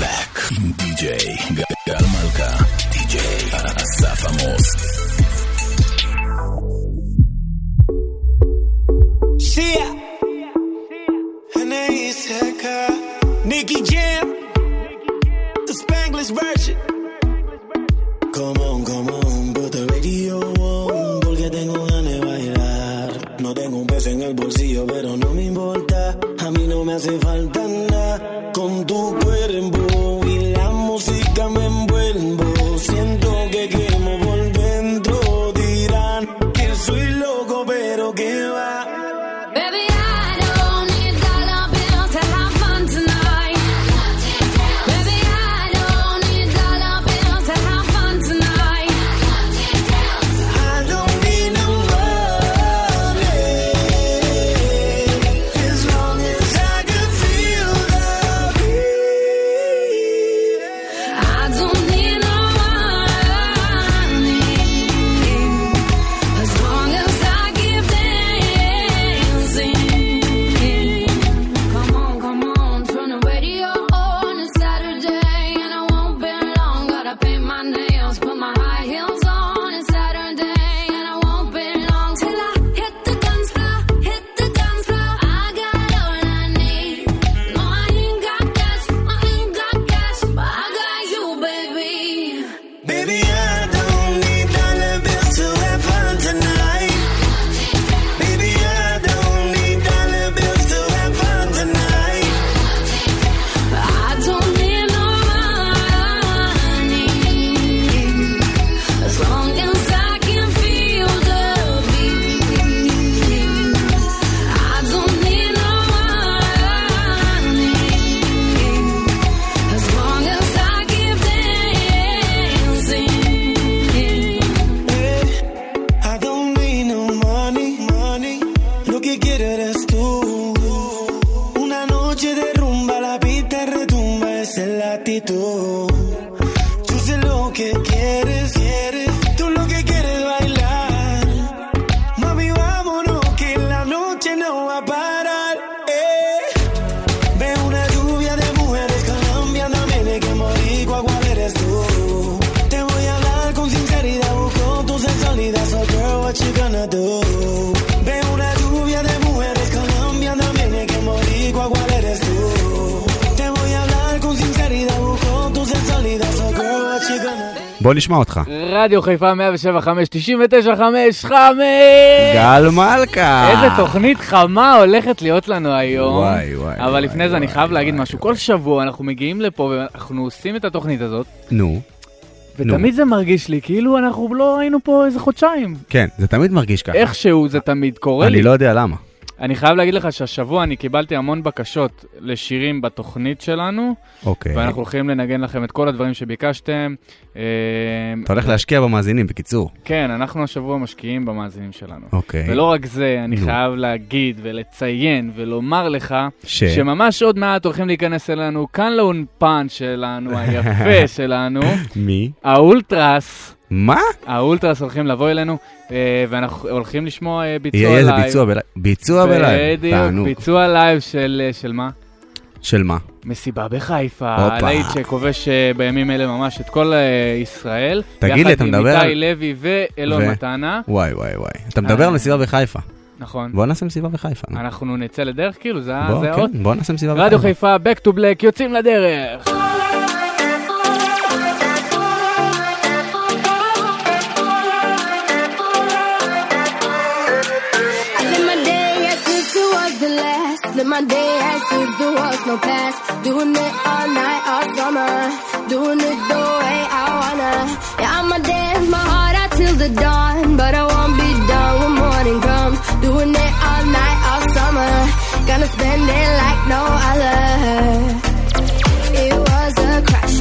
Black, DJ Gal Malca, DJ Asaf Amos. Sia, Anais Heka, Nicky Jam, the Spanglish version. Come on, come on, put the radio on, porque tengo ganas de bailar. No tengo un peso en el bolsillo, pero no me importa, a mí no me hace falta נשמע אותך. רדיו חיפה 175, 99, 5, 5! גל מלכה! איזה תוכנית חמה הולכת להיות לנו היום. וואי, וואי, אבל וואי, לפני זה אני וואי, חייב להגיד וואי, משהו. וואי. כל שבוע אנחנו מגיעים לפה ואנחנו עושים את התוכנית הזאת, נו. נו. ותמיד זה מרגיש לי כאילו אנחנו לא היינו פה איזה חודשיים. כן, זה תמיד מרגיש ככה. איכשהו זה תמיד קורה לי. אני לא יודע למה. אני חייב להגיד לך שהשבוע אני קיבלתי המון בקשות לשירים בתוכנית שלנו, אוקיי. ואנחנו הולכים לנגן לכם את כל הדברים שביקשתם. אה, אתה הולך להשקיע במאזינים, בקיצור. כן, אנחנו השבוע משקיעים במאזינים שלנו. אוקיי. ולא רק זה, אני נו. חייב להגיד ולציין ולומר לך, ש? שממש עוד מעט הולכים להיכנס אלינו כאן לאולפן שלנו, היפה שלנו, מי? האולטרס, מה? האולטרס הולכים לבוא אלינו, אה, ואנחנו הולכים לשמוע אה, ביצוע יהיה איזה לייב. ביצוע בלייב. ביצוע בלייב. בדיוק, תענוג. ביצוע לייב של, אה, של מה? של מה? מסיבה בחיפה. הלהיט שכובש בימים אלה ממש את כל ישראל. תגיד לי, אתה מדבר יחד עם איתי לוי ואלון ו- מתנה, וואי וואי וואי. אתה מדבר על. מסיבה בחיפה. נכון. בוא נעשה מסיבה בחיפה. נו. אנחנו נצא לדרך כאילו, זה בוא, זה האות. כן, בוא נעשה מסיבה בחיפה. רדיו חיפה, Back to Black, יוצאים לדרך. There was no past. Doing it all night, all summer. Doing it the way I wanna. Yeah, I'ma dance my heart out till the dawn. But I won't be done when morning comes. Doing it all night, all summer. Gonna spend it like no other. It was a crush,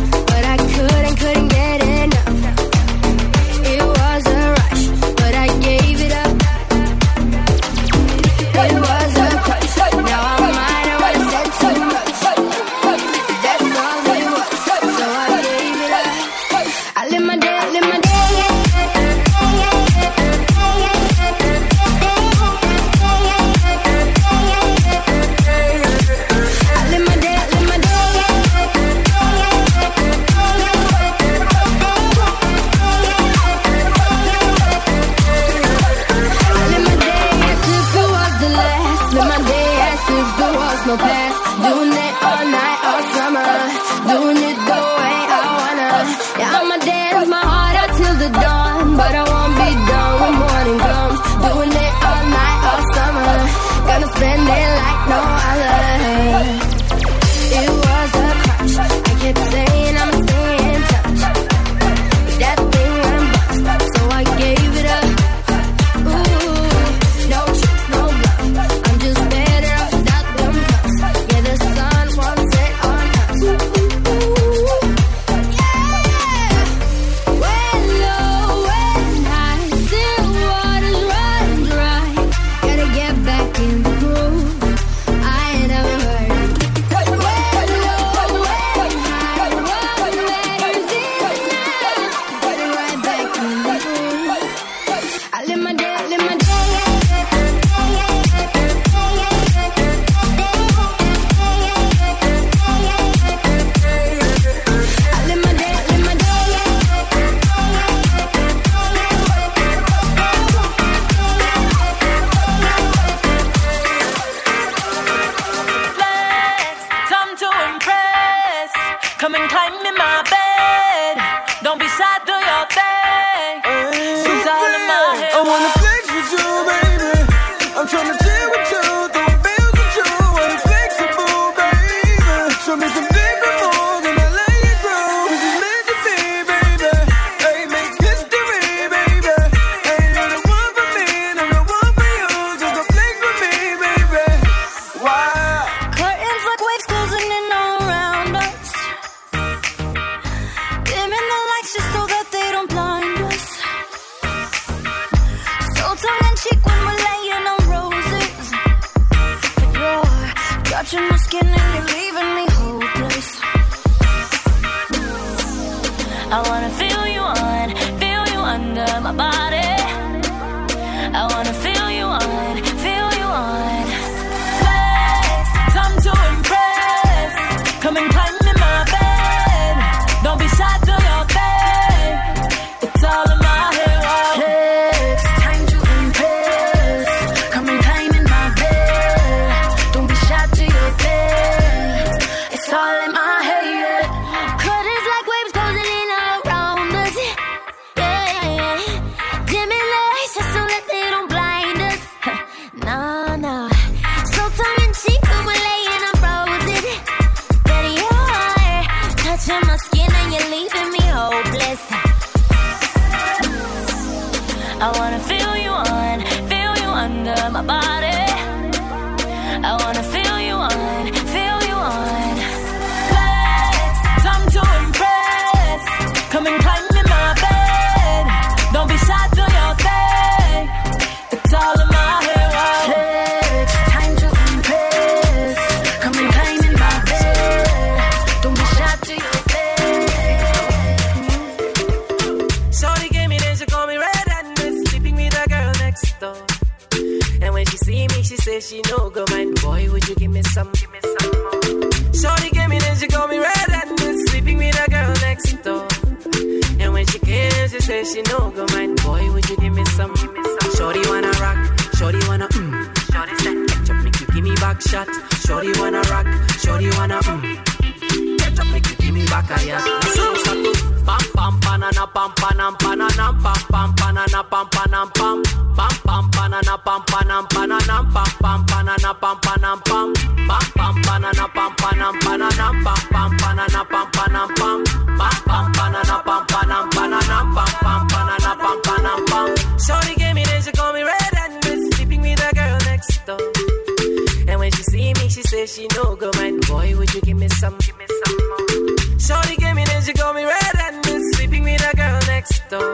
she no go mind. Boy, would you give me some? Give me some more. Shorty gave me then she called me red and miss sleeping with a girl next door.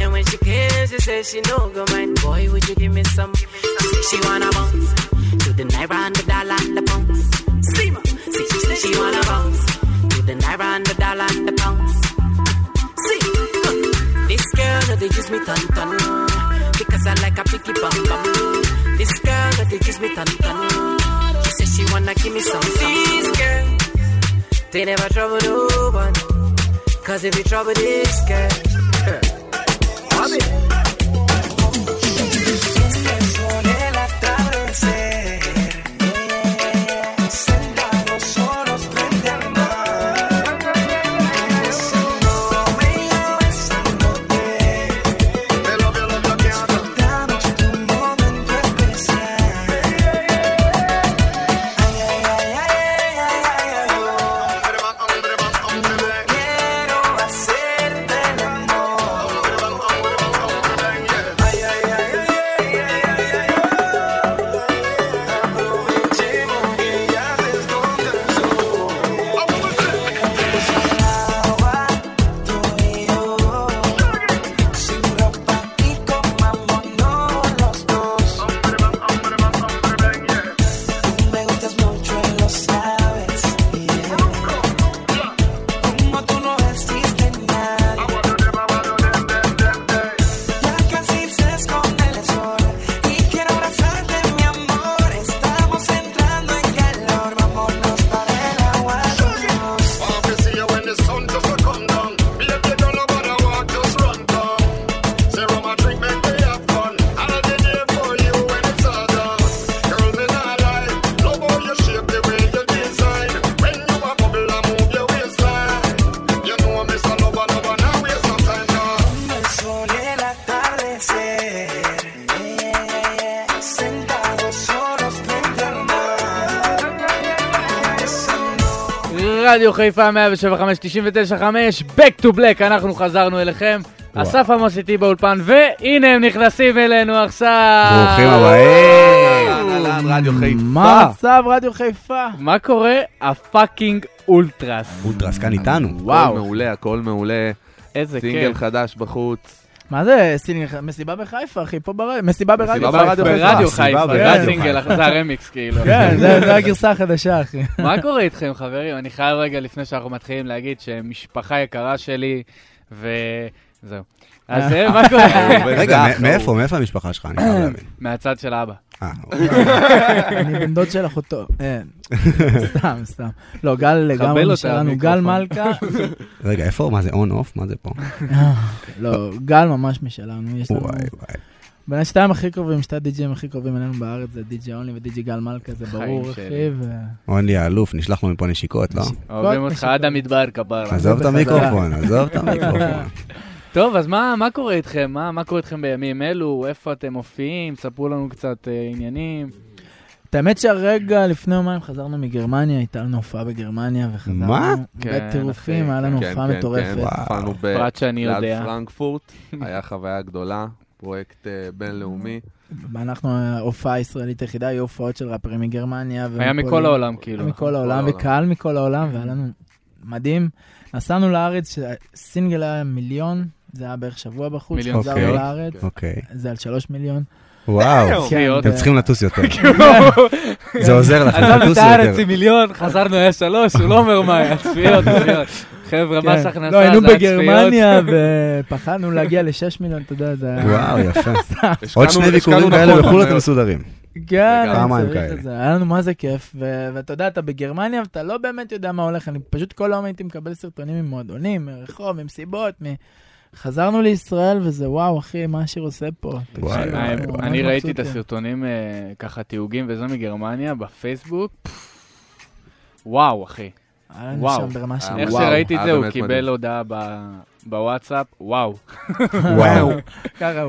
And when she came, she said she no go mind. Boy, would you give me some? Give me some. She wanna bounce to the naira and the dollar and the pounds. See see she say she wanna bounce to the naira and the dollar and the pounds. See, this girl no they use me ton ton because I like a picky bum bum. some, These girls, they never trouble no one. Cause if you trouble this girl, רדיו חיפה 175 Back to Black, אנחנו חזרנו אליכם. וואו. אסף עמוס איתי באולפן, והנה הם נכנסים אלינו עכשיו. ברוכים הבאים. רדיו חיפה. מה המצב רדיו חיפה? מה קורה? ה fucking אולטרס. אולטרס כאן איתנו. וואו. הכל מעולה, הכל מעולה. איזה סינגל כיף. חדש בחוץ. מה זה סינגל? מסיבה בחיפה, אחי, פה ברדיו, מסיבה ברדיו חיפה. ברדיו ברדיו חיפה, חיפה, זה הרמיקס כאילו. כן, זה הגרסה החדשה, אחי. מה קורה איתכם, חברים? אני חייב רגע, לפני שאנחנו מתחילים, להגיד שמשפחה יקרה שלי, וזהו. אז אה, מה קורה? רגע, מאיפה, מאיפה המשפחה שלך? אני חייב להבין. מהצד של אבא. אה, אני בן דוד של אחותו. אין. סתם, סתם. לא, גל לגמרי משלנו. גל. מלכה, רגע, איפה? מה זה און אוף? מה זה פה? לא, גל ממש משלנו. יש לנו... וואי וואי. בין השתיים הכי קרובים, שתי הדי-ג'ים הכי קרובים אלינו בארץ זה די.ג'י אונלי ודי.ג'י גל מלכה, זה ברור. אחי. אונלי האלוף, נשלח לו מפה נשיקות, לא? אוהבים אותך. עד המדבר כפרה. עזוב את. המיקרופון, עזוב את המיקרופון. טוב, אז מה מה קורה איתכם? מה מה קורה איתכם בימים אלו? איפה אתם מופיעים? ספרו לנו קצת אה, עניינים. את האמת שהרגע לפני יומיים חזרנו מגרמניה, הייתה לנו הופעה בגרמניה, וחזרנו מה? כן, בטירופים, היה לנו כן, הופעה כן, מטורפת. כן, הופענו ב- פרט שאני ליד יודע. פרנקפורט, היה חוויה גדולה, פרויקט אה, בינלאומי. ואנחנו ההופעה הישראלית היחידה, היו הופעות של ראפרים מגרמניה. היה מכל. העולם כאילו. מכל העולם, העולם. וקהל מכל העולם, והיה לנו מדהים. נסענו לארץ, סינגל היה מיליון, זה היה בערך שבוע בחוץ, מיליון, חזרנו. לארץ, אוקיי. זה על שלוש מיליון. וואו. כן, אתם צריכים לטוס יותר. זה עוזר לכם, עזבנו את הארץ יותר. עם מיליון, חזרנו היה שלוש, הוא לא אומר מה היה, צפיות, צפיות. חבר'ה, כן. מס הכנסה, לא, היינו זה היה בגרמניה, ופחדנו להגיע לשש מיליון, אתה יודע, זה היה... וואו, יפה. עוד שני ביקורים כאלה נכון בחו"ל מאוד. אתם מסודרים. כן, אני פעמיים צריך כאלה. את זה. היה לנו מה זה כיף, ואתה יודע, אתה בגרמניה ואתה לא באמת יודע מה הולך, אני פשוט כל היום הייתי מקבל סרטונים ממועדונים, מרחוב, ממסיבות, מ... חזרנו לישראל, וזה וואו, אחי, מה השיר עושה פה. וואי, אה, אני ראיתי את מבסוטים. הסרטונים, אה, ככה תיוגים וזה מגרמניה, בפייסבוק. וואו, אחי. לנו וואו. איך שראיתי את היה זה, הוא קיבל. הודעה ב- בוואטסאפ, וואו, וואו.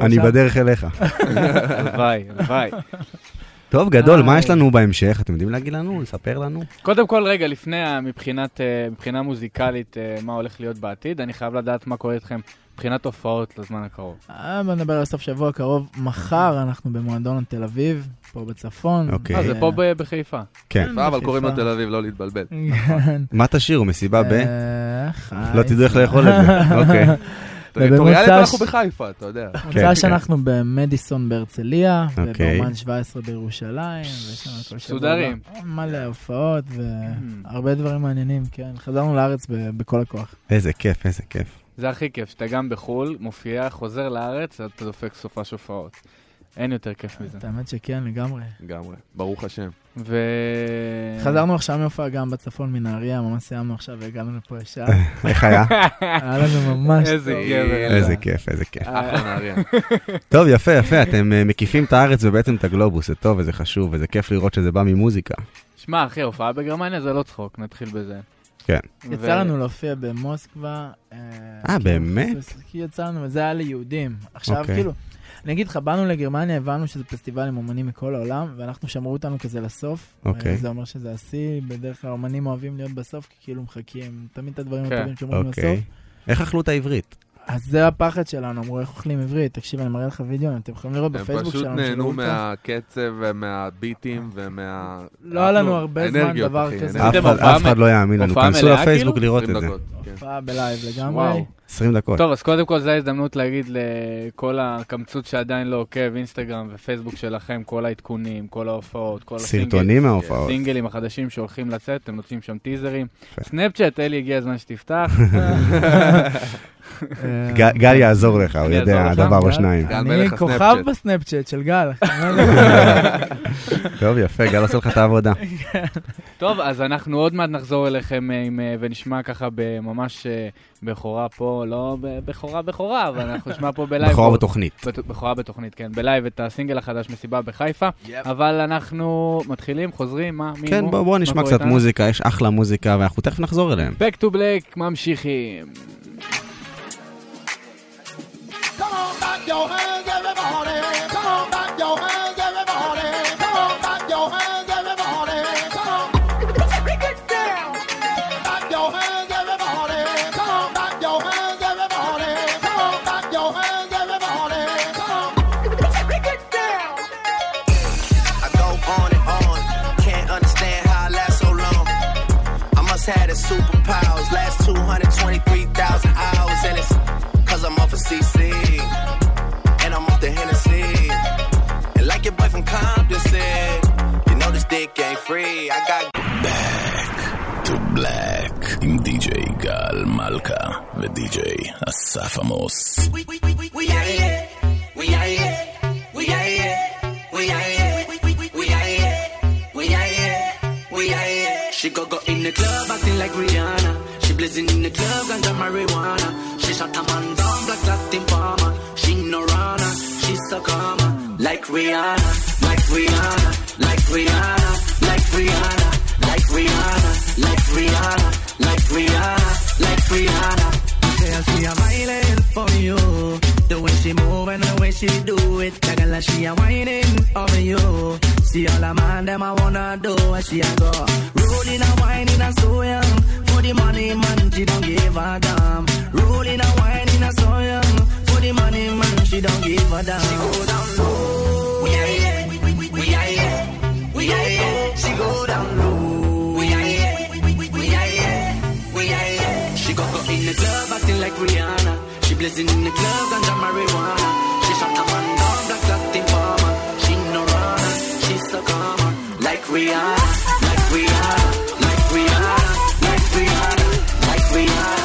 אני. בדרך אליך. הלוואי, הלוואי. טוב, גדול, מה. יש לנו בהמשך? אתם יודעים להגיד לנו? לספר לנו? קודם כל, רגע, לפני, מבחינת, אה, מבחינה מוזיקלית, אה, מה הולך להיות בעתיד, אני חייב לדעת מה קורה איתכם מבחינת הופעות לזמן הקרוב. אה, בוא נדבר על סוף שבוע הקרוב. מחר אנחנו במועדון תל אביב, פה בצפון. אוקיי. אה, זה פה בחיפה. כן. אבל בחיפה. קוראים לו תל אביב, לא להתבלבל. כן. מה תשאירו? מסיבה ב? אה, לא תדעו איך לאכול את זה. אוקיי. טריטוריאלית ובמוצ"ש- אנחנו בחיפה, אתה יודע. כן, מוצא כן. שאנחנו במדיסון בהרצליה, אוקיי. ובאומן 17 בירושלים, ויש לנו כל שבוע מסודרים. מלא הופעות והרבה דברים מעניינים, כן. חזרנו לארץ בכל הכוח. איזה כיף, איזה כיף. זה הכי כיף, שאתה גם בחו"ל, מופיע, חוזר לארץ, אתה דופק סופה שופעות. אין יותר כיף מזה. האמת שכן, לגמרי. לגמרי, ברוך השם. ו... חזרנו עכשיו מהופעה גם בצפון מנהריה, ממש סיימנו עכשיו והגענו לפה ישר. איך היה? היה לנו ממש איזה טוב. גבר. איזה כיף, איזה כיף. אחלה נהריה. טוב, יפה, יפה, אתם אה, מקיפים את הארץ ובעצם את הגלובוס, זה טוב וזה חשוב, וזה כיף לראות שזה בא ממוזיקה. שמע, אחי, הופעה בגרמניה זה לא צחוק, נתחיל בזה. כן. יצא לנו להופיע במוסקבה. אה, כאילו, באמת? כי יצא לנו, וזה היה ליהודים. עכשיו, אוקיי. כאילו, אני אגיד לך, באנו לגרמניה, הבנו שזה פסטיבל עם אומנים מכל העולם, ואנחנו שמרו אותנו כזה לסוף. אוקיי. זה אומר שזה השיא, בדרך כלל אומנים אוהבים להיות בסוף, כי כאילו מחכים תמיד את הדברים כן. הטובים שאומרים אוקיי. בסוף. איך אכלו את העברית? אז זה הפחד שלנו, אמרו, איך אוכלים עברית? תקשיב, אני מראה לך וידאו, אתם יכולים לראות הם בפייסבוק פשוט שלנו. של נהנו אולטרה. מהקצב ומהביטים ומה... לא היה לנו הרבה זמן דבר כזה. אף אחד- לא יאמין לנו, כנסו לפייסבוק כאילו? לראות 20 את זה. כן. הופעה בלייב לגמרי. וואו. 20 דקות. טוב, אז קודם כל זו ההזדמנות להגיד לכל הקמצוץ שעדיין לא עוקב, אינסטגרם ופייסבוק שלכם, כל העדכונים, כל ההופעות, כל הסינגלים. סרטונים מההופעות. סינגלים החדשים שהולכים לצאת, אתם נותנים שם טיזרים. סנאפצ'אט, אלי, הגיע הזמן שתפתח. אה, גל יעזור לך, הוא יודע אעזור לך? דבר או? שניים. אני כוכב. בסנאפצ'אט של גל. טוב, יפה, גל עושה לך את העבודה. טוב, אז אנחנו עוד מעט נחזור אליכם אה, אה, ונשמע ככה ממש בכורה פה, לא ב- בכורה בכורה, אבל אנחנו נשמע פה בלייב. בכורה בתוכנית. בת- בכורה בתוכנית, כן, בלייב את הסינגל החדש מסיבה בחיפה, אבל אנחנו מתחילים, חוזרים, מה, מי, כן? בואו נשמע קצת? מוזיקה, יש אחלה מוזיקה, ואנחנו תכף נחזור אליהם. Back to Black, ממשיכים. Come on, clap your hands, everybody. Come on, back your hands, CC. And I'm off the Hennessy. And like your boy from Compton said, you know this dick ain't free. I got to Black עם די.ג'יי גל מלכה ודי.ג'יי אסף עמוס. We are here. We are here. We are here. We are here. We are here. We are here. We are here. She go go in the club acting like Rihanna. She blazing in the club ganja marijuana. She shot a man calmer. Like Rihanna, like Rihanna, like Rihanna, like Rihanna, like Rihanna, like Rihanna, like Rihanna, like Rihanna. Say I see a violin she move and the way she do it. Like a she a whining over you. See all the man them I wanna do what she a go. Rolling a whining a so young. For the money man she don't give a damn. Rolling a whining a so young. For the money man she don't give a damn. She go down low. We are here. We are here. We are here. She go down low. We are here. We are here. We are here. She go go in the club acting like Rihanna. She blazing in the club ganja marijuana. She shot a man down black Latin farmer. She no runner, she so calmer. Like Rihanna, like Rihanna, like Rihanna, like Rihanna, like Rihanna,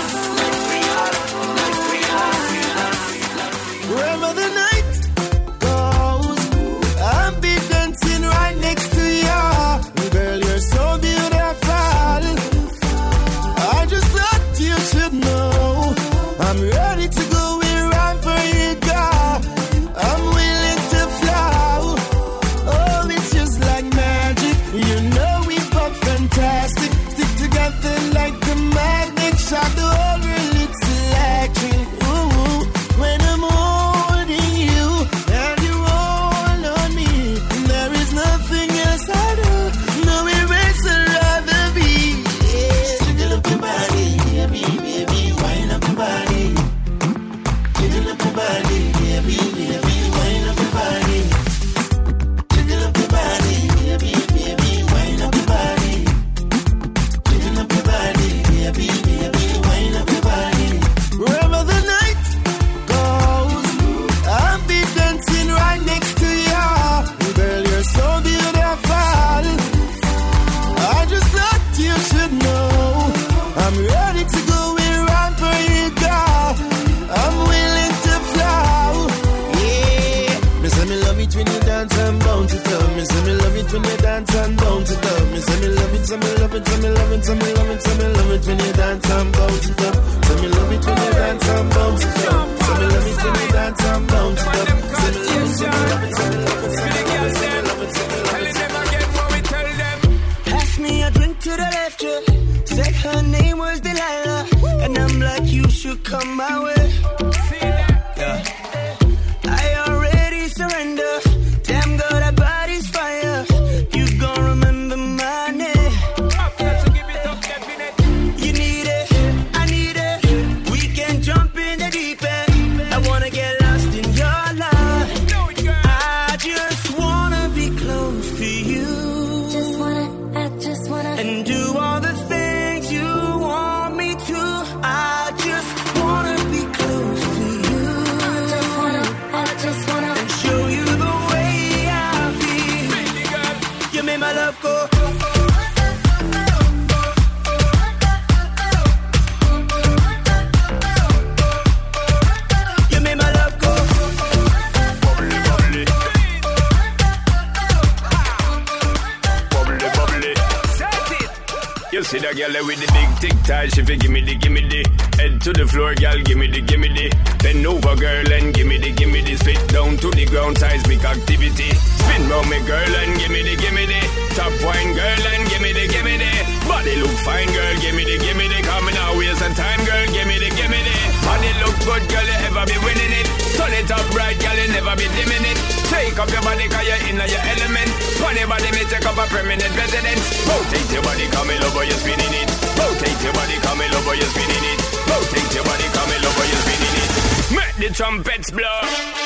tac, she fi gimme the gimme the head to the floor, girl, gimme the gimme the bend over, girl, and gimme the gimme the spit down to the ground, seismic activity. Spin round me, girl, and gimme the gimme the top wine, girl, and gimme the gimme the body look fine, girl, gimme the gimme the coming out waste some time, girl, gimme the gimme the body look good, girl, you ever be winning it. Turn it up right, girl, you never be dimming it. Take up your body, cause you're in your element. Funny body, me take up a permanent residence. Rotate your body, come over, you're spinning it. Rotate your body, come in over, you're spinning it. Rotate your body, come in over, you're spinning it. Make the trumpets blow.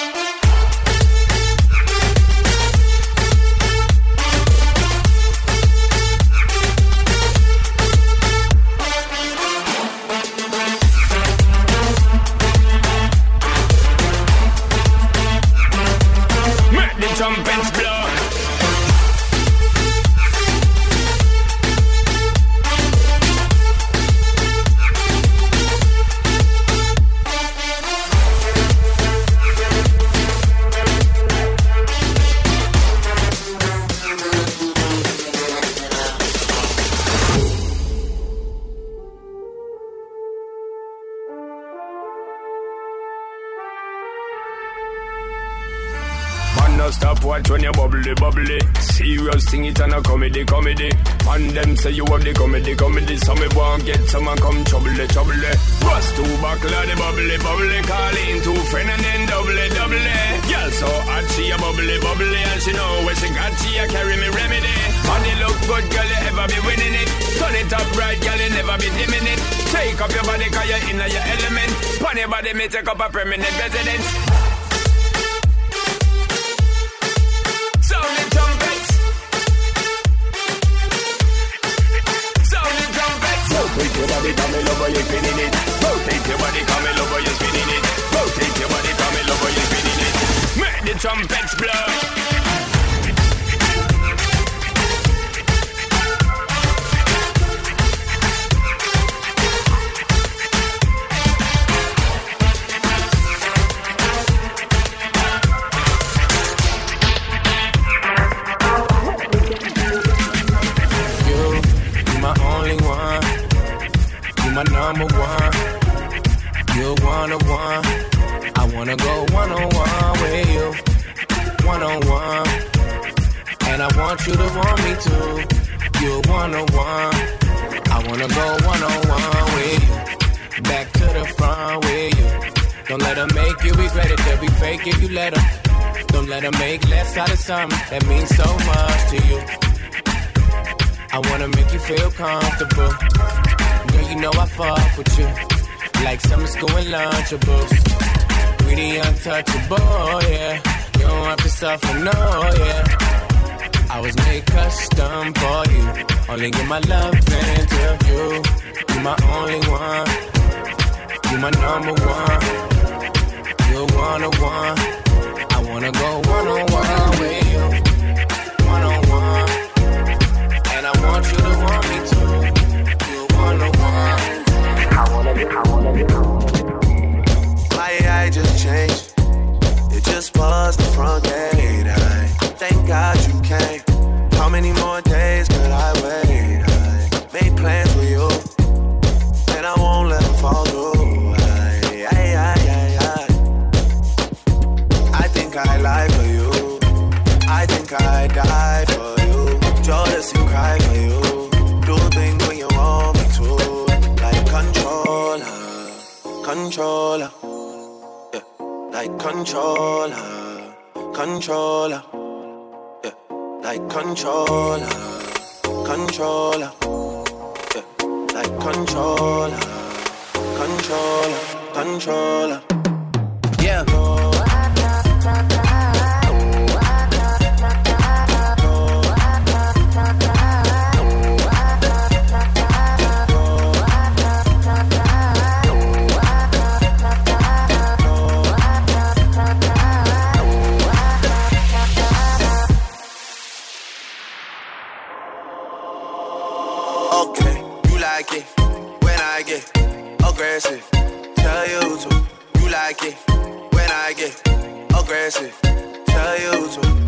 Watch when you bubbly, bubbly. Serious thing it and a comedy, comedy. And them say you have the comedy, comedy. So me want get some someone come trouble, trouble. Bust two buckle the bubbly, bubbly. Call in two friend and then double, double. Girl so hot she a bubbly, bubbly. And she know where she got she a carry me remedy. Money look good, girl you ever be winning it. Turn it up right, girl you never be dimming it. Take up your body cause you're in your element. Your body me take up a permanent residence. Rotate your body, come in over, you're spinning it. Rotate your body, come in over, you're spinning it. Rotate your body, come over, you're spinning it. Make the trumpets blow. Number one. You're one on one. I wanna go one on one with you. One on one. And I want you to want me too. You're one on one. I wanna go one on one with you. Back to the front with you. Don't let them make you regret it. They'll be fake if you let them. Don't let them make less out of something that means so much to you. I wanna make you feel comfortable. You know I fuck with you. Like summer school and lunchables. We untouchable, yeah. You don't have to suffer, no, yeah. I was made custom for you. Only give my love into you. You my only one. You my number one. You're one on one. I wanna go one on one with you. One on one. And I want you to My just changed. It just buzzed the front gate. I thank God you came. How many more days could I wait? I made plans for you, and I won't let them fall through. I, I, I, I, I. Think I lie for you. I think I die for you. Controller, yeah, like controller, controller, yeah, like controller, controller, yeah, like controller, controller, controller. Yeah. Aggressive. Tell you to. You like it when I get aggressive. Tell you to.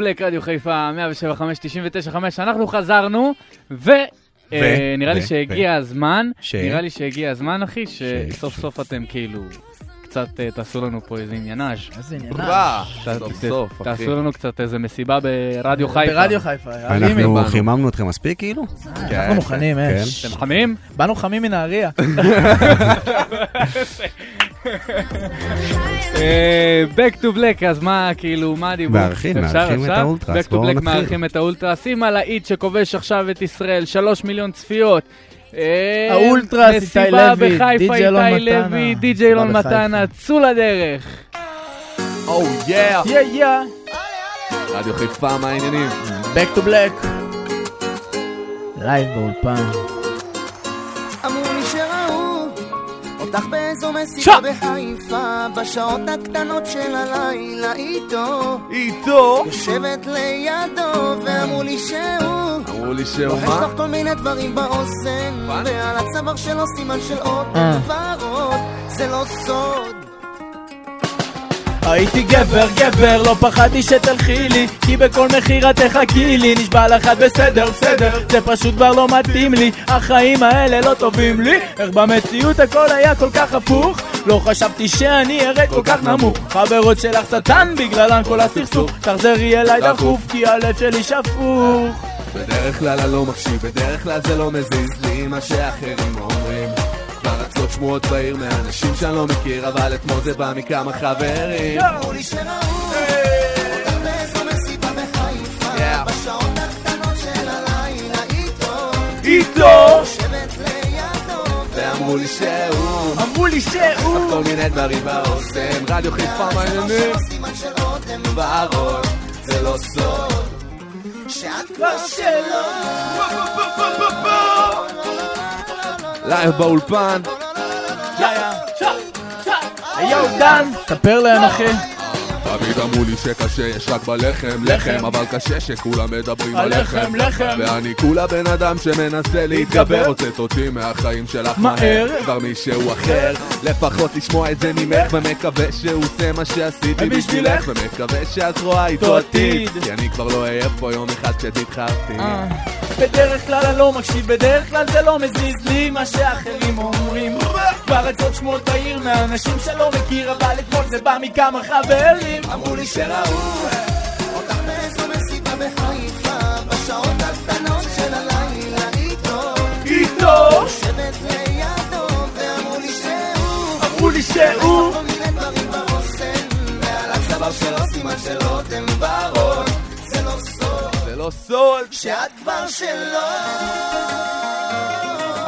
Black, רדיו חיפה, 175, 99, 5, אנחנו חזרנו, ו... ו- אה, נראה לי ו- שהגיע ו- הזמן, ש- נראה לי שהגיע הזמן, אחי, ש- שסוף סוף אתם כאילו... קצת אה, תעשו לנו פה איזה עניינאז'. איזה עניינאז'. ברה, ת- סוף ת- סוף, אחי. תעשו לנו קצת איזה מסיבה ברדיו חיפה. ברדיו חיפה, אנחנו. חיממנו אתכם מספיק כאילו? אנחנו מוכנים, כן. אש. אתם חמים? באנו חמים מנהריה. אה, Back to Black, אז מה, כאילו, מה הדיבור? מארחים, מארחים את? האולטרס, Back to בואו Black נתחיל. מארחים את האולטרס, עם הלהיט שכובש עכשיו את ישראל, שלוש מיליון צפיות. אה, האולטרס, איתי לוי, בחיפה, די.ג'יי אלון איתי מתנה. לוי, די.ג'יי אילון מסיבה בחיפה. מתנה, צאו לדרך. או יא! יא יא. רדיו חיפה, מה העניינים? Back to black. לייב באולפן. אמרו לי שראו אותך באיזו מסיבה בחיפה בשעות הקטנות של הלילה איתו איתו? יושבת לידו ואמרו לי שהוא אמרו לי שהוא לוחש מה? לך כל מיני דברים באוזן ועל הצוואר שלו סימן של אות אה. ורוד זה לא סוד הייתי גבר גבר, לא פחדתי שתלכי לי כי בכל מחיר את תחכי לי נשבע לך את בסדר בסדר זה פשוט כבר לא מתאים לי החיים האלה לא טובים לי איך במציאות הכל היה כל כך הפוך לא חשבתי שאני ארד כל כך נמוך חברות שלך שטן בגללן כל הסכסוך תחזרי אליי דחוף כי הלב שלי שפוך. בדרך כלל אני לא מקשיב, בדרך כלל זה לא מזיז לי מה שאחרים אומרים שמועות בעיר מאנשים שאני לא מכיר אבל אתמול זה בא מכמה חברים. אמרו לי שראו אותך באיזו מסיבה בחיפה בשעות הקטנות של הלילה איתו. איתו! ואמרו לי שהוא. אמרו לי שהוא. כל מיני דברים באוזן. רדיו חיפה אודם. בראש זה לא סוד. שאת כבר שלו לייב באולפן יואו דן, ספר להם אחי תמיד אמרו לי שקשה יש רק בלחם לחם אבל קשה שכולם מדברים על לחם לחם. ואני כולה בן אדם שמנסה להתגבר הוצאת אותי מהחיים שלך מהר. מהר כבר מישהו אחר לפחות לשמוע את זה ממך ומקווה שהוא עושה מה שעשיתי בשבילך. ומקווה שאת רואה איתו עתיד. עתיד כי אני כבר לא אהיה פה יום אחד כשתתחרתי אה. בדרך כלל אני לא מקשיב, בדרך כלל זה לא מזיז לי מה שאחרים אומרים כבר רצות שמועות בעיר מאנשים שלא מכיר אבל אתמול זה בא מכמה חברים. אמרו לי שראו אותך באיזו מסיבה בחיפה בשעות הקטנות של הלילה איתו. איתו. יושבת לידו ואמרו לי שהוא. אמרו לי שהוא. כל מיני דברים באוזן ועל הצוואר שלו סימן של זה לא סוד זה לא סוד. שאת כבר שלו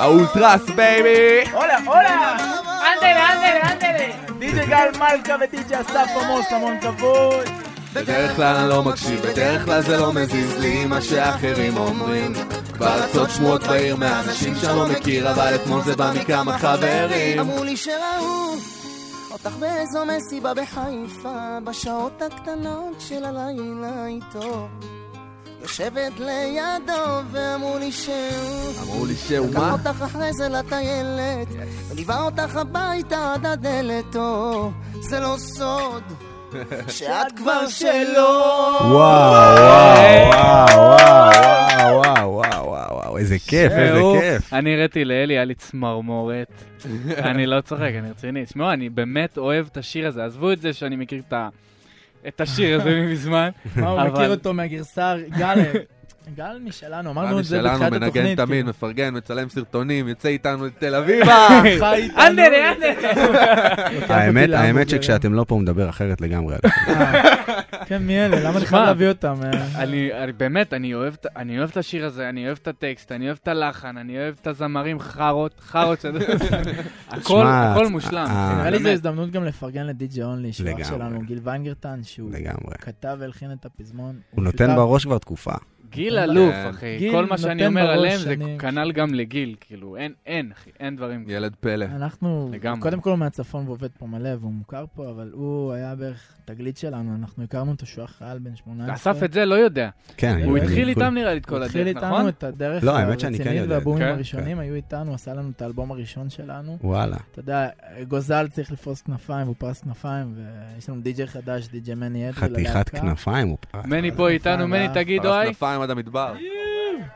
האולטרס baby הולה הולה ándale ándale ándale די.ג'י גל מלכה ודי.ג'י אסף עמוס המון כבוד בדרך כלל אני לא מקשיב, בדרך כלל זה לא מזיז לי מה שאחרים אומרים כבר רצות שמועות בעיר מאנשים שאני לא מכיר אבל אתמול זה בא מכמה חברים אמרו לי שראו אותך באיזו מסיבה בחיפה בשעות הקטנות של הלילה איתו יושבת לידו ואמרו לי שהוא אמרו לי שהוא לקח מה? אותך אחרי זה לטיילת וליווה אותך הביתה עד הדלת או זה לא סוד שאת כבר שלו וואו, וואו, וואו, וואו, וואו, וואו, וואו, איזה כיף, איזה כיף. אני הראיתי לאלי, היה לי צמרמורת. אני לא צוחק, אני רציני. תשמעו, אני באמת אוהב את השיר הזה. עזבו את זה שאני מכיר את ה- את השיר הזה מזמן. מה, הוא מכיר אותו מהגרסה, גל, גל משלנו, אמרנו את זה בתחילת מנגן התוכנית. תמיד, כאילו. מפרגן, מצלם סרטונים, יוצא איתנו לתל אביבה חי איתנו. אנדלה, אנדלה. האמת. שכשאתם לא פה הוא מדבר אחרת לגמרי. כן, מי אלה? למה אני חייב להביא אותם? אה? אני, אני באמת, אני אוהב, את- אני אוהב את השיר הזה, אני אוהב את הטקסט, אני אוהב את הלחן, אני אוהב את הזמרים חארות, חארות, הכל, הכל מושלם. אה, נראה לי זו. הזדמנות גם לפרגן לדי.ג'י אונלי, שהוא אח. שלנו, גיל ויינגרטן, שהוא. כתב והלחין את הפזמון. הוא נותן בראש כבר תקופה. גיל אלוף, כן. אחי. גיל כל מה שאני אומר עליהם זה. כנ"ל גם לגיל, כאילו, אין, אין, אחי, אין דברים. ילד פלא. אנחנו, לגמרי. קודם כל הוא מהצפון ועובד פה מלא, והוא מוכר פה, אבל הוא היה בערך תגלית שלנו, אנחנו הכרנו אותו שהוא היה חייל בן 18. אסף את זה לא יודע. כן, הוא התחיל איתם נראה לי את כל הוא התחיל הדרך, איתנו נכון? את הדרך לא, האמת שאני כן הרצינית יודע. והבומים כן, הראשונים היו איתנו, עשה לנו את האלבום הראשון שלנו. וואלה. אתה יודע, גוזל צריך לפרוס כנפיים, הוא פרס כנפיים, ויש לנו די.ג'יי חדש, די.ג'יי מני אדרי חתיכת כנפיים הוא פרס. מני פה איתנו, מני תגיד פרס אוי. כנפיים עד המדבר.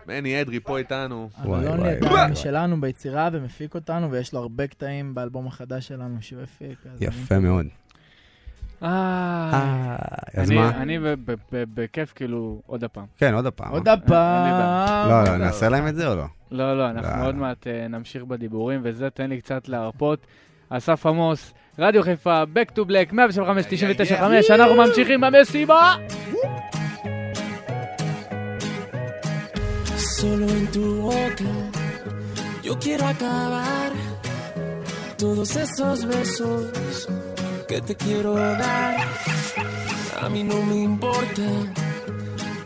מני אדרי פה איתנו. וואי, אלון וואי, לידיים וואי. שלנו ביצירה ומפיק אותנו, ויש לו הרבה קטעים באלבום החדש שלנו שהוא הפיק. אז יפה מאוד. אה, אז אני- מה? אני ב- ב- ב- בכיף, כאילו, עוד הפעם. כן, עוד הפעם. עוד אה? הפעם. לא, לא, נעשה להם את זה או לא? לא, לא, אנחנו לא. עוד מעט נמשיך בדיבורים, וזה, תן לי קצת להרפות. אסף עמוס, רדיו חיפה, Back to Black, 175, 99, 5, אנחנו ממשיכים במסיבה! Solo en tu boca yo quiero acabar todos esos besos que te quiero dar. A mí no me importa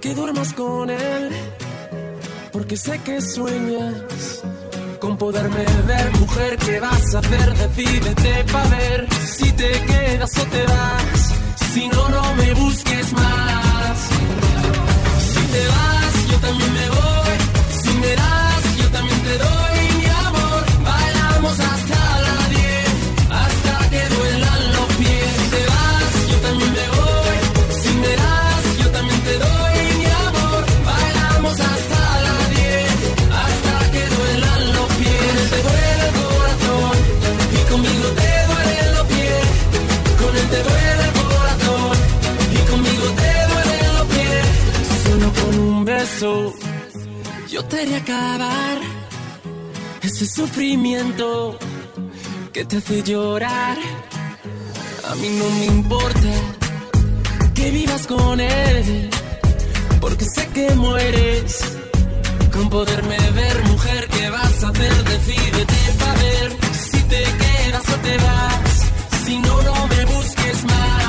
que duermas con él, porque sé que sueñas con poderme ver. Mujer, ¿qué vas a hacer? Decídete pa' ver si te quedas o te vas. Si no, no me busques más. Si te vas, haré acabar ese sufrimiento que te hace llorar. A mí no me importa que vivas con él, porque sé que mueres con poderme ver, mujer. ¿Qué vas a hacer? Decídete para ver si te quedas o te vas. Si no, no me busques más.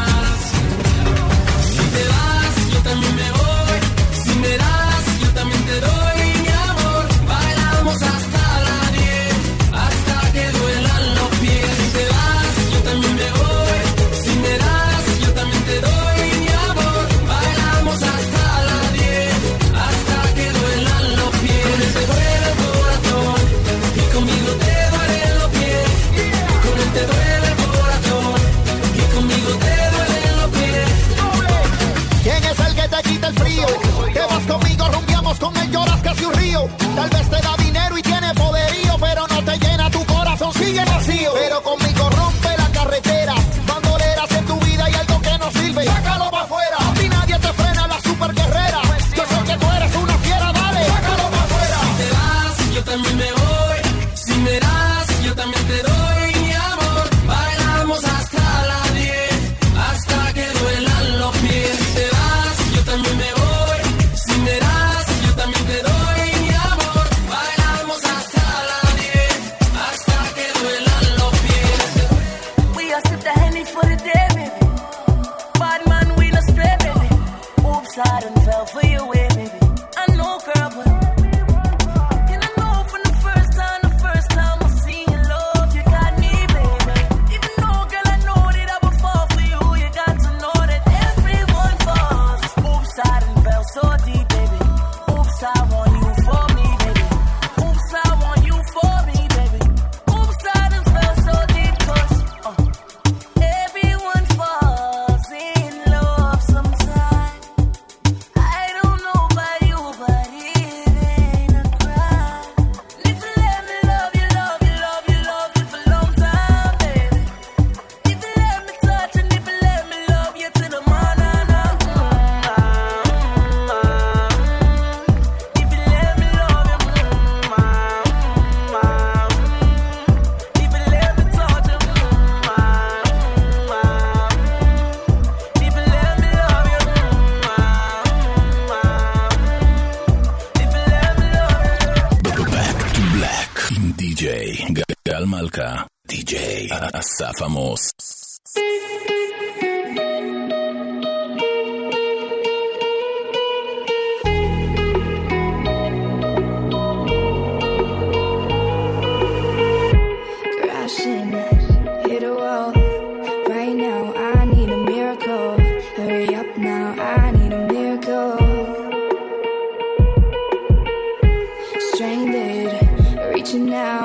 you now.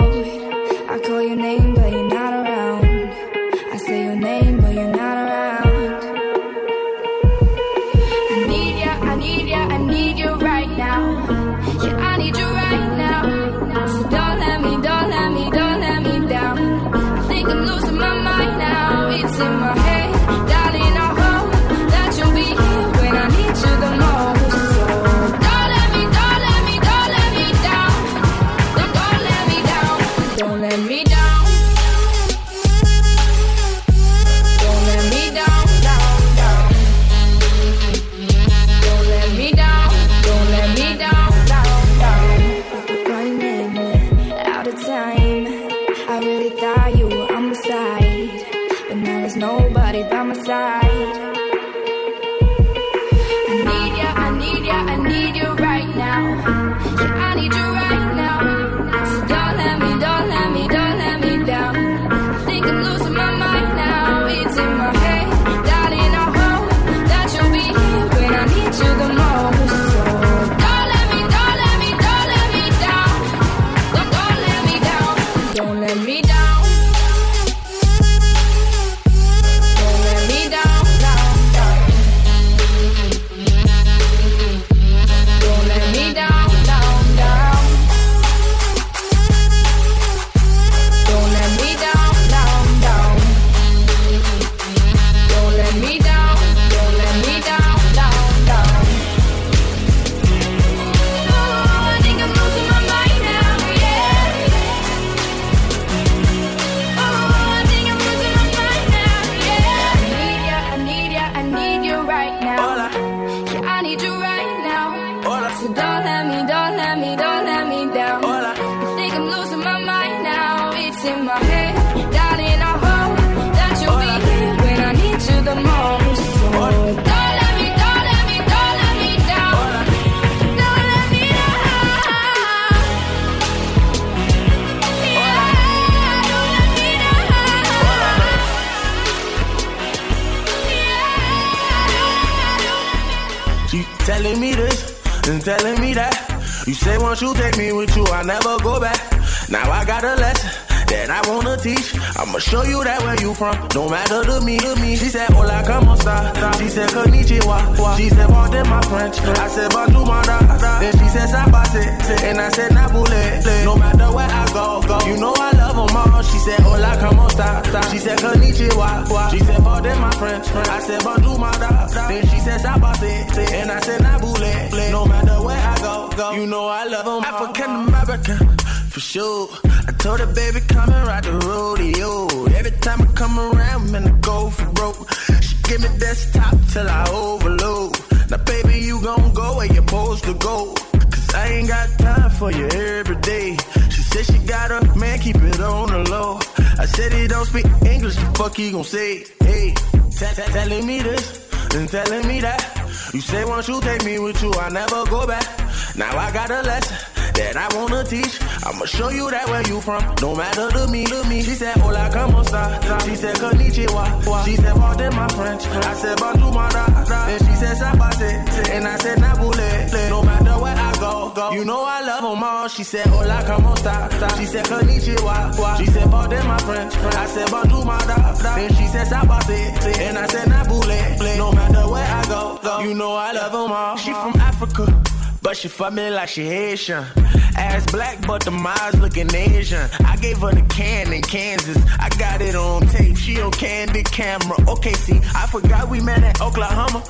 Telling me that. You say once you take me with you, I never go back. Now I got a lesson that I wanna teach. I'ma show you that where you from, no matter to me, to me. She said, Hola, como esta? She said, Konnichiwa. She said, Pardon my French. I said, Bonjour, my da. Then she said, Sabase. And I said, Nabule. No matter where I go, go. You know I love them all. She said, Hola, como esta? She said, Konnichiwa. She said, Pardon my French. I said, Bonjour, my da. Then she said, Sabase. And I said, Nabule. No matter where I go, go. You know I love them African American, for sure. I told her, baby, come and ride the rodeo. Every time I come around, man, I go for broke. She give me desktop till I overload. Now, baby, you gon' go where you're supposed to go. Cause I ain't got time for you every day. She said she got a man, keep it on the low. I said he don't speak English, the fuck he gon' say? Hey, telling me this and telling me that. You say once you take me with you, I never go back. Now I got a lesson that I wanna teach. I'ma show you that where you from, no matter to me, to me. She said, Hola, como esta? She said, Konnichiwa. She said, Pardon my French. I said, Bonjour, my da. Then she said, Sabate. And I said, Nabule. No matter where I go, go. You know I love them all. She said, Hola, como esta? She said, Konnichiwa. She said, Pardon my French. I said, Bonjour, my da. Then she said, Sabate. And I said, Nabule. No matter where I go, go. You know I love them all. She from Africa. But she fuck me like she Haitian. Ass black, but the eyes looking Asian. I gave her the can in Kansas. I got it on tape. She on candid camera. Okay, see, I forgot we met at Oklahoma.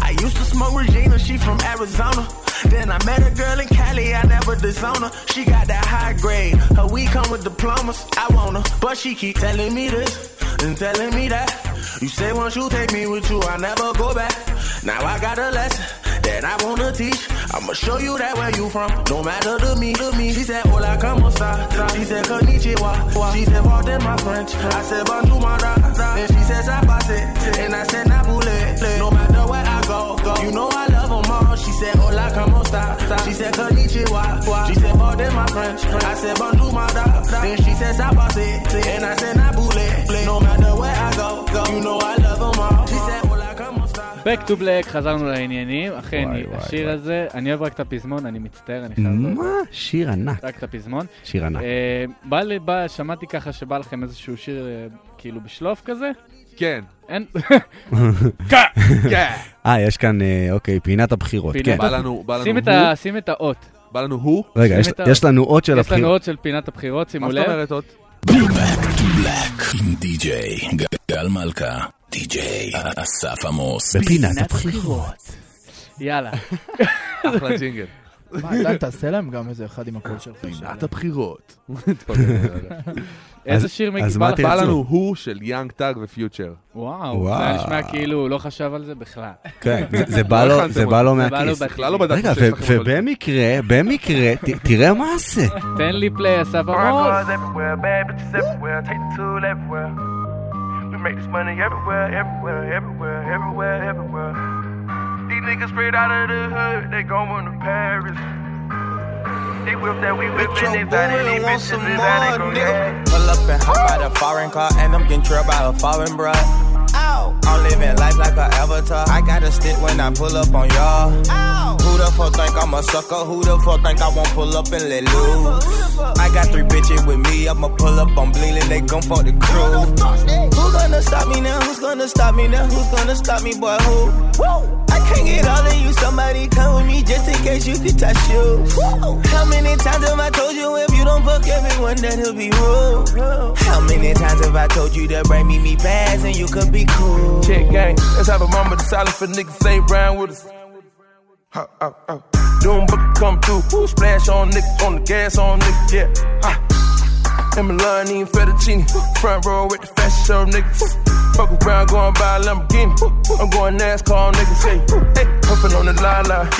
I used to smoke Regina. She from Arizona. Then I met a girl in Cali. I never disown her. She got that high grade. Her we come with diplomas. I want her, but she keep telling me this and telling me that. You say once you take me with you, I never go back. Now I got a lesson that I wanna teach. I'ma show you that where you from, no matter to me, to me. She said, Hola, como esta? She said, Konnichiwa. She said, Pardon my French. I said, Bonjour, my da. Then she said, Sabase. And I said, Nabule. No matter where I go, go. You know I love them all. She said, Hola, como esta? She said, Konnichiwa. She said, Pardon my French. I said, Bonjour, my da. Then she said, Sabase. And I said, Nabule. No matter where I go, go. You know I love them all. She said? Back to black, חזרנו לעניינים. אכן, השיר הזה, אני אוהב רק את הפזמון, אני מצטער, אני חייב... מה? שיר ענק. רק את הפזמון. שיר ענק. אה, בא לי, בא, שמעתי ככה שבא לכם איזשהו שיר אה, כאילו בשלוף כזה? כן. אין... אה, יש כאן, אה, אוקיי, פינת הבחירות. פינת כן. בא לנו, בא לנו שים את הוא, ה- שים את האות. בא לנו הוא. רגע, יש- את ה- יש לנו אות של יש לנו הבחירות. אות של פינת הבחירות, שימו מה לב. זאת אומרת עוד? Back to black די.ג'יי גל מלכה, די.ג'יי אסף עמוס. בפינת הבחירות. יאללה. אחלה ג'ינגל. מה, אתה תעשה להם גם איזה אחד עם הקול שלך. פינת הבחירות. איזה אז- שיר אז בא לך? לנו הוא של Young Thug ו Future. וואו. זה היה נשמע כאילו הוא לא חשב על זה בכלל. כן, זה- בא לו-. בא לו זה בא לו מהכיס. בכלל לא בדקתי רגע, שיש לכם אותו. ובמקרה, במקרה, תראה מה זה. תן לי פליי, אסף עמוס. Everywhere, bad bitches everywhere. Take the tool everywhere. We make this money everywhere, everywhere, everywhere, everywhere, everywhere. These niggas straight out of the hood, they going to Paris. They whip that we whipping it, that and these bitches is that they go. Pull up and hop out a foreign car, and I'm getting trailed by a foreign bruh. I'm living life like a avatar. I got a stick when I pull up on y'all. Who the fuck think I'm a sucker? Who the fuck think I won't pull up and let loose? I got three bitches with me. I'ma pull up on bleeding. They gon' fuck the crew. Who gonna stop me now? Who's gonna stop me now? Who's gonna stop me, boy? Who? I can't get all of you. Somebody come with me just in case you could touch you. How many times have I told you if you don't fuck everyone that he'll be rude? How many times have I told you to bring me me bags and you could be cool? Check gang, let's have a moment of silence for niggas ain't round with us. Huh, uh, uh. Doom book come through, Woo, splash on niggas, on the gas on niggas, yeah. Ha. And Milani and fettuccine, front row with the fashion show niggas. Fuck around, going by a Lamborghini. I'm going NASCAR, niggas say, hey, puffin' on the la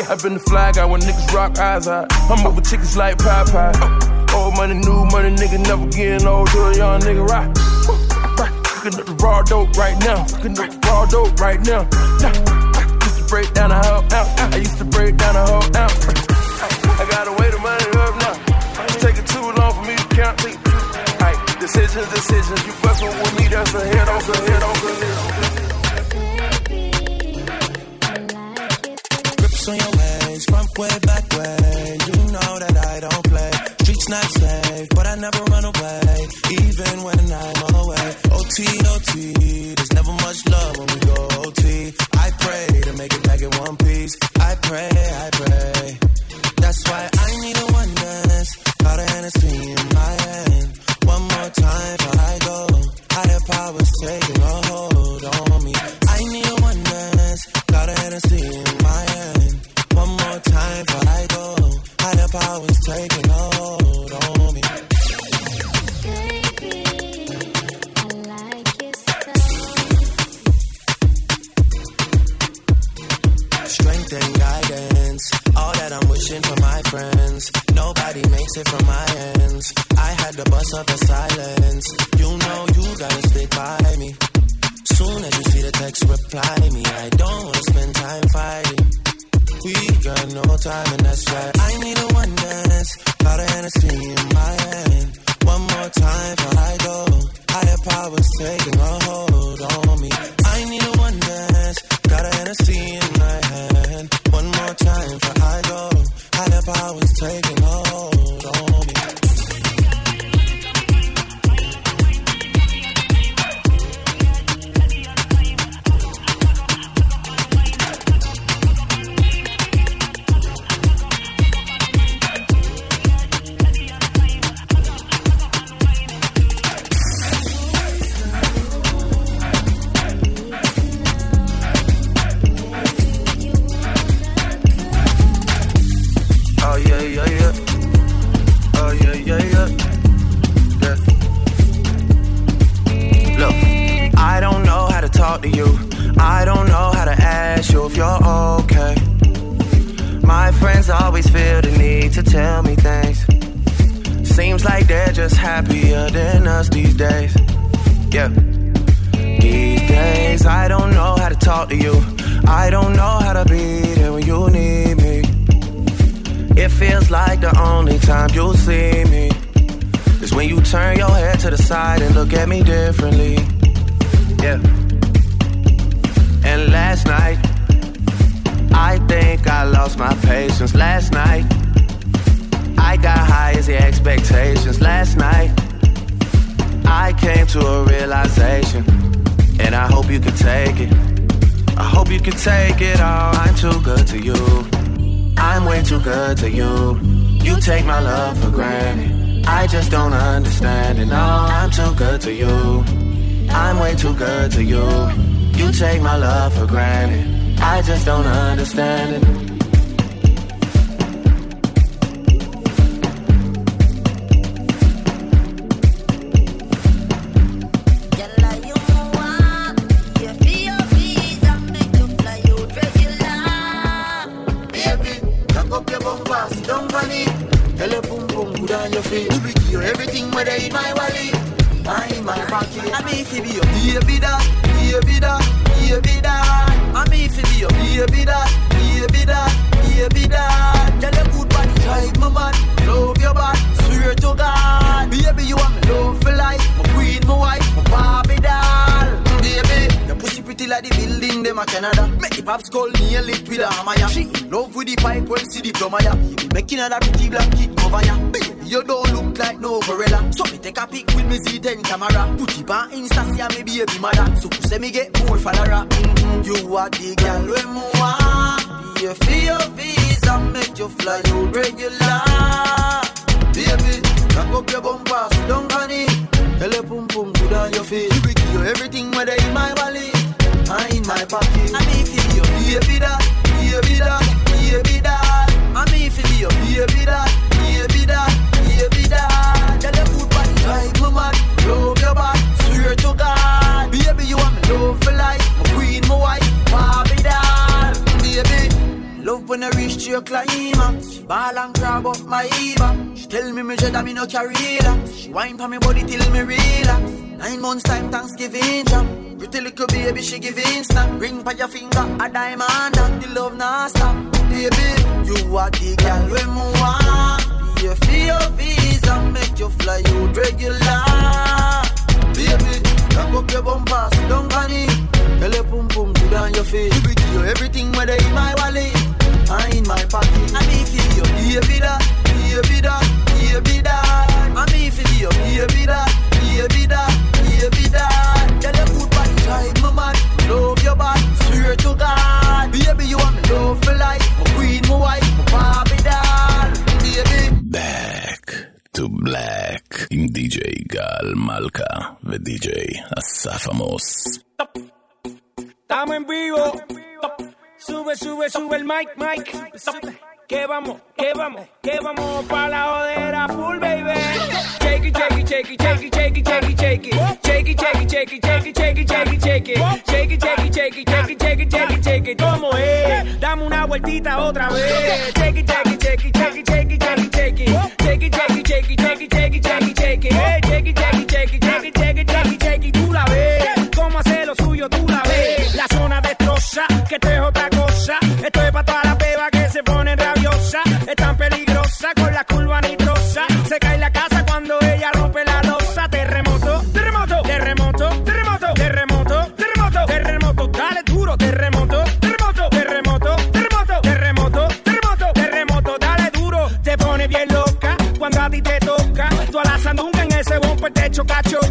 I've been the fly guy when niggas rock eyes out. I'm over chickens like Popeye. Old money, new money, nigga never getting old to a young nigga rock. Cooking up the raw dope right now. Cooking up the raw dope right now. Nah. Used to break down a whole ounce. I used to break down a whole ounce. I gotta weigh the money up now. It's taking too long for me to count. Aight, decisions, decisions. You fucking with me, that's a head on, a head on, a head on. Grips on your ways, front way, back way. You know that I don't play. Streets not safe, but I never run away, even when I'm away. OT, OT, there's never much love when we go OT. I pray to make it back in one piece. I pray, I pray. That's why I need a one dance. Got a Hennessy in my hand. One more time before I go. Higher powers taking a hold on me. I need a one dance. Got a Hennessy before I go. Higher powers taking hold on me. Strength and guidance, all that I'm wishing for my friends. Nobody makes it from my ends. I had to bust up the silence. You know you gotta stick by me. Soon as you see the text, reply me. I don't wanna spend time fighting. We got no time, and that's why I need a one dance. Got a Hennessy in my hand. One more time before I go. Higher powers taking a hold on me. I need a one dance. Got a Hennessy in my hand. One more time before I go. Higher powers taking a hold always feel the need to tell me things. Seems like they're just happier than us these days. Yeah. These days, I don't know how to talk to you. I don't know how to be there when you need me. It feels like the only time you'll see me is when you turn your head to the side and look at me differently. Yeah. And last night, I think I lost my patience. Last night, I got high as the expectations. Last night, I came to a realization, and I hope you can take it. I hope you can take it all. I'm too good to you. I'm way too good to you. You take my love for granted. I just don't understand it. No, I'm too good to you. I'm way too good to you. You take my love for granted. I just don't understand it. It with a hammer, yeah. She in love with the pipe when see the plumber, yeah. Baby, making her that pretty black kid over, yeah. Baby, you don't look like no gorilla. So me take a pic with me Z10 camera. Put it on Insta, see me baby mother. So say me get more follower. Mm-hmm. You are the girl when me want. Pay for your visa, make you fly you regular. Baby, cock up your bumper, down on it. Tell your pum good on your face. We give you everything whether in my wallet, or in my pocket. I mean, if you baby that, baby that, baby that. I mean, if you baby that, baby that, baby that. Tell your good body, drive my man, love your body, swear to God. Baby, you want me love for life, when I reach to your. She ball and grab up my Eva. She tell me me that me no carry. She wine pa me body till me relax. Nine months time Thanksgiving jam. Pretty little baby she give instant. Ring pa your finger a diamond and the love nah stop. Baby, you are the girl when me want. Pay for your visa, make you fly out regular. Baby, cock up your bumper, sit down on it. Tell your pum pum good on your face. We give you everything where they in my wallet or in my pocket. I mean, feel you, baby that, baby that, baby that. I mean, feel you, baby that, baby that, baby that. Tell your good body, drive my man, love your body, swear to God. Baby, you want me love for life, my queen, my wife, my Barbie doll. Baby. Back to black עם די.ג'יי גל מלכה ודי.ג'יי אסף עמוס. Estamos en vivo. Sube, sube, sube el mic, mic. Que vamos, que vamos, que vamos pa' la jodera full, baby. Shake it, shake it, shake it, shake it, shake it, shake it, shake it. Shake it, shake it, shake it, shake it, shake it, shake it, shake it. Shake it, shake it, shake it, shake it, shake it, shake it, shake it. ¿Cómo es? Dame una vueltita otra vez. Shake it, shake it, shake it, shake it, shake it, shake it, shake it. Shake it, shake it, shake it, shake it, shake it, shake it, shake it. Shake it, shake it, shake it, shake it, shake it, shake it, shake it. Tú la ves. Cómo hace lo suyo, tú la ves. La zona destroza, que esto es Esto es para toda la beba que se pone rabiosa. Es tan peligrosa con la curva nitrosa. Se cae la casa cuando ella rompe la losa. Terremoto, terremoto, terremoto, terremoto, terremoto, terremoto, terremoto. Dale duro, terremoto, terremoto, terremoto, terremoto, terremoto, terremoto, terremoto. Dale duro, te pone bien loca cuando a ti te toca. Tú a la sandunga en ese bumper te choca, choca.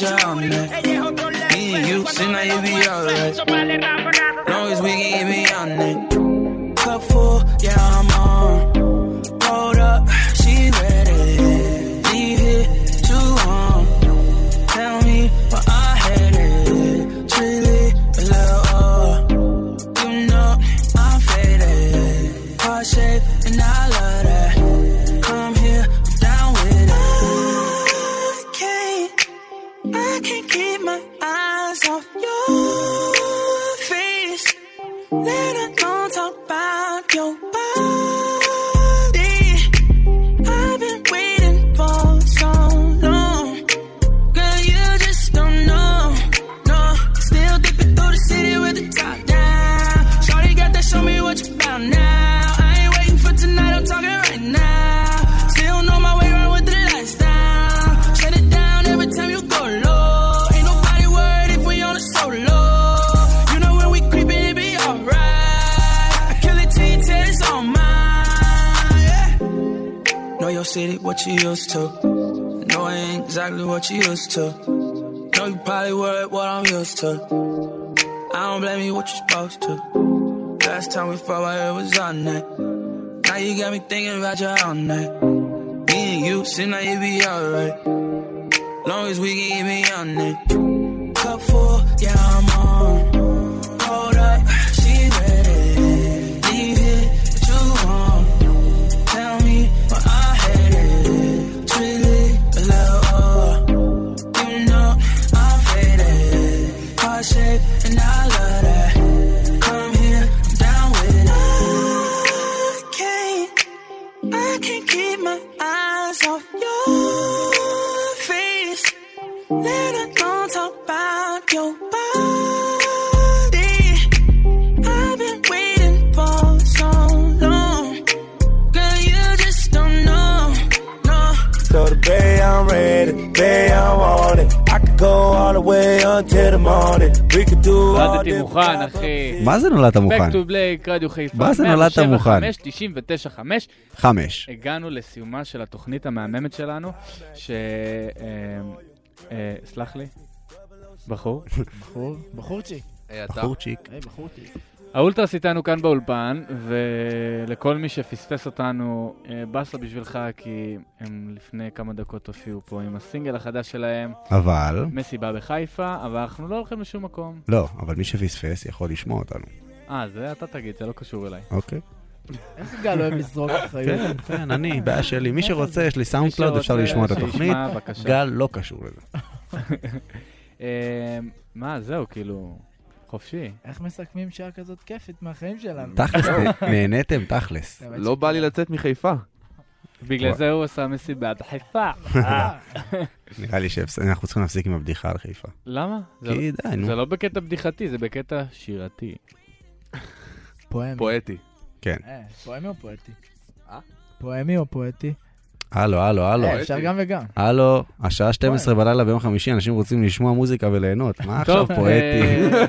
Your on that. Me and you, now you be alright. Long as we can get beyond to. Know you probably worried what I'm used to. I don't blame you, what you supposed to. Last time we fought, I was on that. Now you got me thinking about your own night. Me and you, seem like you be alright. Long as we can keep it on it. Cup full, yeah, I'm on. And נולדתי מוכן, אחי. מה זה נולדת מוכן? Back to Blake, רדיו חיפה. מה זה נולדת מוכן? 107.5, 99.5. חמש. הגענו לסיומה של התוכנית המהממת שלנו, ש... אה, אה, סלח לי, בחור. בחור, בחורצ'יק. בחורצ'יק. בחורצ'יק. האולטרס איתנו כאן באולפן, ולכל מי שפספס אותנו, אה, באסה בשבילך, כי הם לפני כמה דקות הופיעו פה עם הסינגל החדש שלהם. אבל? מסיבה בחיפה, אבל אנחנו לא הולכים לשום מקום. לא, אבל מי שפספס יכול לשמוע אותנו. אה, זה אתה תגיד, זה לא קשור אליי. אוקיי. איך גל אוהב לזרוק אחריות? כן, כן, אני, בעיה שלי. מי שרוצה, יש לי SoundCloud, אפשר לשמוע את התוכנית. גל לא קשור לזה. אה, מה, זהו, כאילו, חופשי. איך מסכמים שעה כזאת כיפית מהחיים שלנו? תכלס, נה- נהניתם, תכלס. לא בא לי לצאת מחיפה. בגלל זה הוא עשה מסיבה בחיפה. נראה לי שאנחנו צריכים להפסיק עם הבדיחה על חיפה. למה? זה כי לא- די, נו. זה לא בקטע בדיחתי, זה בקטע שירתי. פואמי. פואטי. כן. אה, פואמי או פואטי? פואמי או פואטי? הלו, הלו, הלו. אה, אפשר גם וגם. הלו, השעה 12 בלילה ביום חמישי, אנשים רוצים לשמוע מוזיקה וליהנות. מה עכשיו פואטי? אה,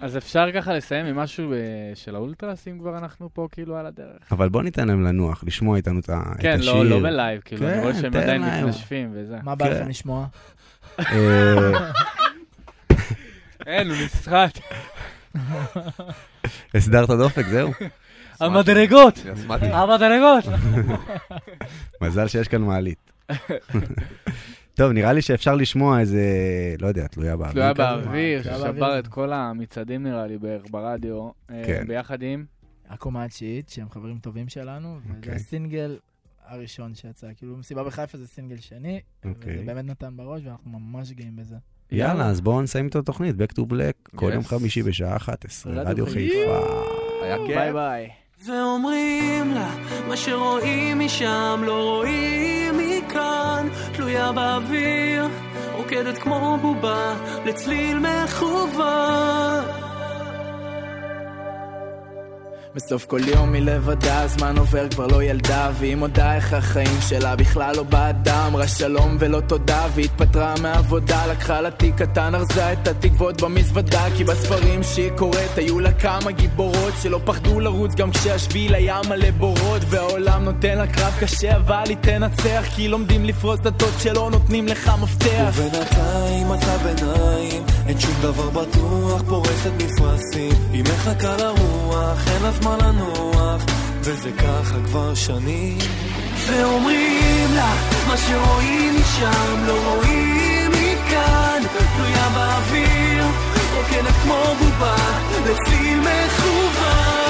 אז אפשר ככה לסיים עם משהו אה, של האולטרס, אם כבר אנחנו פה כאילו על הדרך. אבל בוא ניתן להם לנוח, לשמוע איתנו את כן, השיר. לא לא בלייב, כאילו, אני כן, רואה שהם עדיין. מתנשפים וזה. מה בא כן. לכם לשמוע? אין, הוא נסחט. הסדרת דופק, זהו. המדרגות! המדרגות! מזל שיש כאן מעלית. טוב, נראה לי שאפשר לשמוע איזה, לא יודע, תלויה באוויר. תלויה. באוויר, תלויה ששבר. את כל המצעדים נראה לי בערך ברדיו, אה, כן. ביחד עם... הקומה התשיעית, שהם חברים טובים שלנו, וזה אוקיי. הסינגל הראשון שיצא. כאילו, מסיבה בחיפה זה סינגל שני, אוקיי. וזה באמת נתן בראש, ואנחנו ממש גאים בזה. יאללה, אז בואו נסיים את התוכנית, Back to Black, כל. יום חמישי בשעה 11, רדיו חיפה. היה ביי כיף. ביי. ואומרים לה, מה שרואים משם לא רואים מכאן, תלויה באוויר, רוקדת כמו בובה, לצליל מכוון. בסוף כל יום היא לבדה, הזמן עובר כבר לא ילדה והיא מודה איך החיים שלה בכלל לא באדם אמרה שלום ולא תודה והתפטרה מהעבודה לקחה לה תיק קטן, ארזה את התקוות במזוודה כי בספרים שהיא קוראת היו לה כמה גיבורות שלא פחדו לרוץ גם כשהשביל היה מלא בורות והעולם נותן לה קרב קשה אבל היא תנצח כי לומדים לפרוס דתות שלא נותנים לך מפתח ובינתיים מצב ביניים, אין שום דבר בטוח, פורסת מפרשים. היא מחכה לרוח, אין לה זמן לנוח, וזה ככה כבר שנים. ואומרים לה, מה שרואים משם לא רואים מכאן, תלויה באוויר, רוקדת כמו בובה, לצליל מכוון.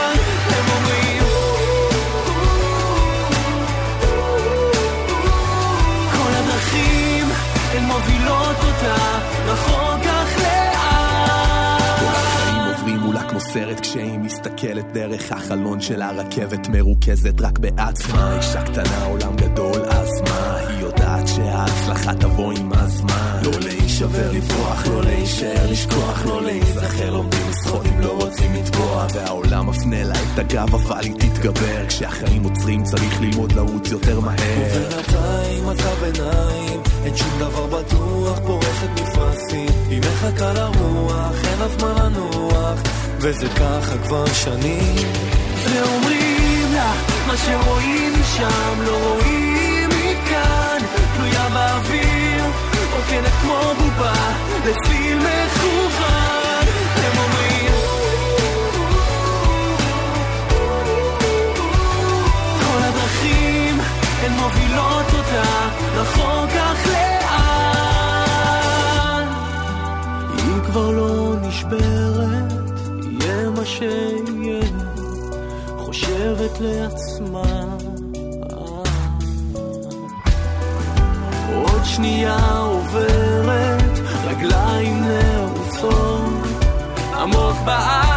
סרט כשהיא מסתכלת דרך החלון של הרכבת מרוכזת רק בעצמה. אישה קטנה עולם גדול אז מה? היא יודעת שההצלחה תבוא עם הזמן. לא להישבר לברוח לא להישאר לשכוח לא להיזכר. לומדים לשחות אם לא רוצים לטבוע והעולם מפנה לה את הגב אבל היא תתגבר. כשהחיים עוצרים צריך ללמוד לרוץ יותר מהר. ובינתיים מצב ביניים, אין שום דבר בטוח, פורסת מפרשים. היא מחכה לרוח, אין לה זמן לנוח, וזה ככה כבר שנים. ואומרים לה, מה שרואים משם לא רואים מכאן, תלויה באוויר, רוקדת כמו בובה, לציל מכוון. הם אומרים... כל הדרכים הן מובילות אותה רחוק אך לאן. היא כבר לא נשברת מה שיהיה, חושבת לעצמה. עוד שנייה עוברת, רגליים נעוצות, עמוק בארץ.